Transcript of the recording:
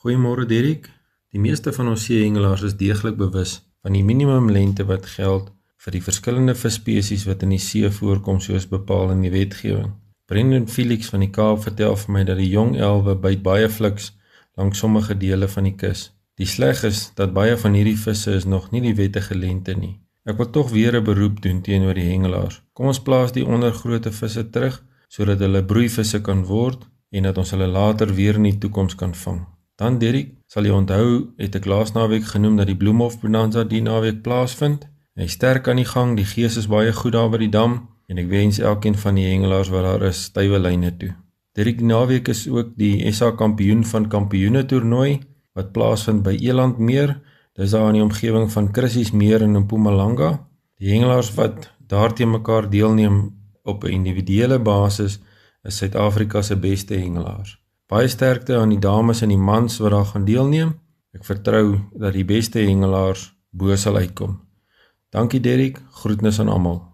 Goeiemôre Dirk. Die meeste van ons seehengelaars is deeglik bewus van die minimum lengte wat geld vir die verskillende visspesies wat in die see voorkom soos bepaal in die wetgewing. Brendan Felix van die Kaap vertel vir my dat die jong elwe byt baie fliks langs sommige dele van die kus. Die sleg is dat baie van hierdie visse is nog nie die wettige lengte nie. Ek wil tog weer 'n beroep doen teenoor die hengelaars. Kom ons plaas die ondergrootte visse terug sodat hulle broeivisse kan word en dat ons hulle later weer in die toekoms kan vang. Dan Dirk, sal jy onthou het ek laas naweek genoem dat die Bloemhof Bonanza die naweek plaasvind. Hy sterk aan die gang, die gees is baie goed daar by die dam en ek wens elkeen van die hengelaars wat daar is stywe lyne toe. Dirk, naweek is ook die SA kampioen van kampioene toernooi wat plaasvind by Elandmeer. Dis daar in die omgewing van Krissies Meer in Mpumalanga. Die hengelaars wat daarteen mekaar deelneem op 'n individuele basis is Suid-Afrika se beste hengelaars. Baie sterkte aan die dames en die mans wat daar gaan deelneem. Ek vertrou dat die beste hengelaars bo sal uitkom. Dankie Derrick, groetnis aan almal.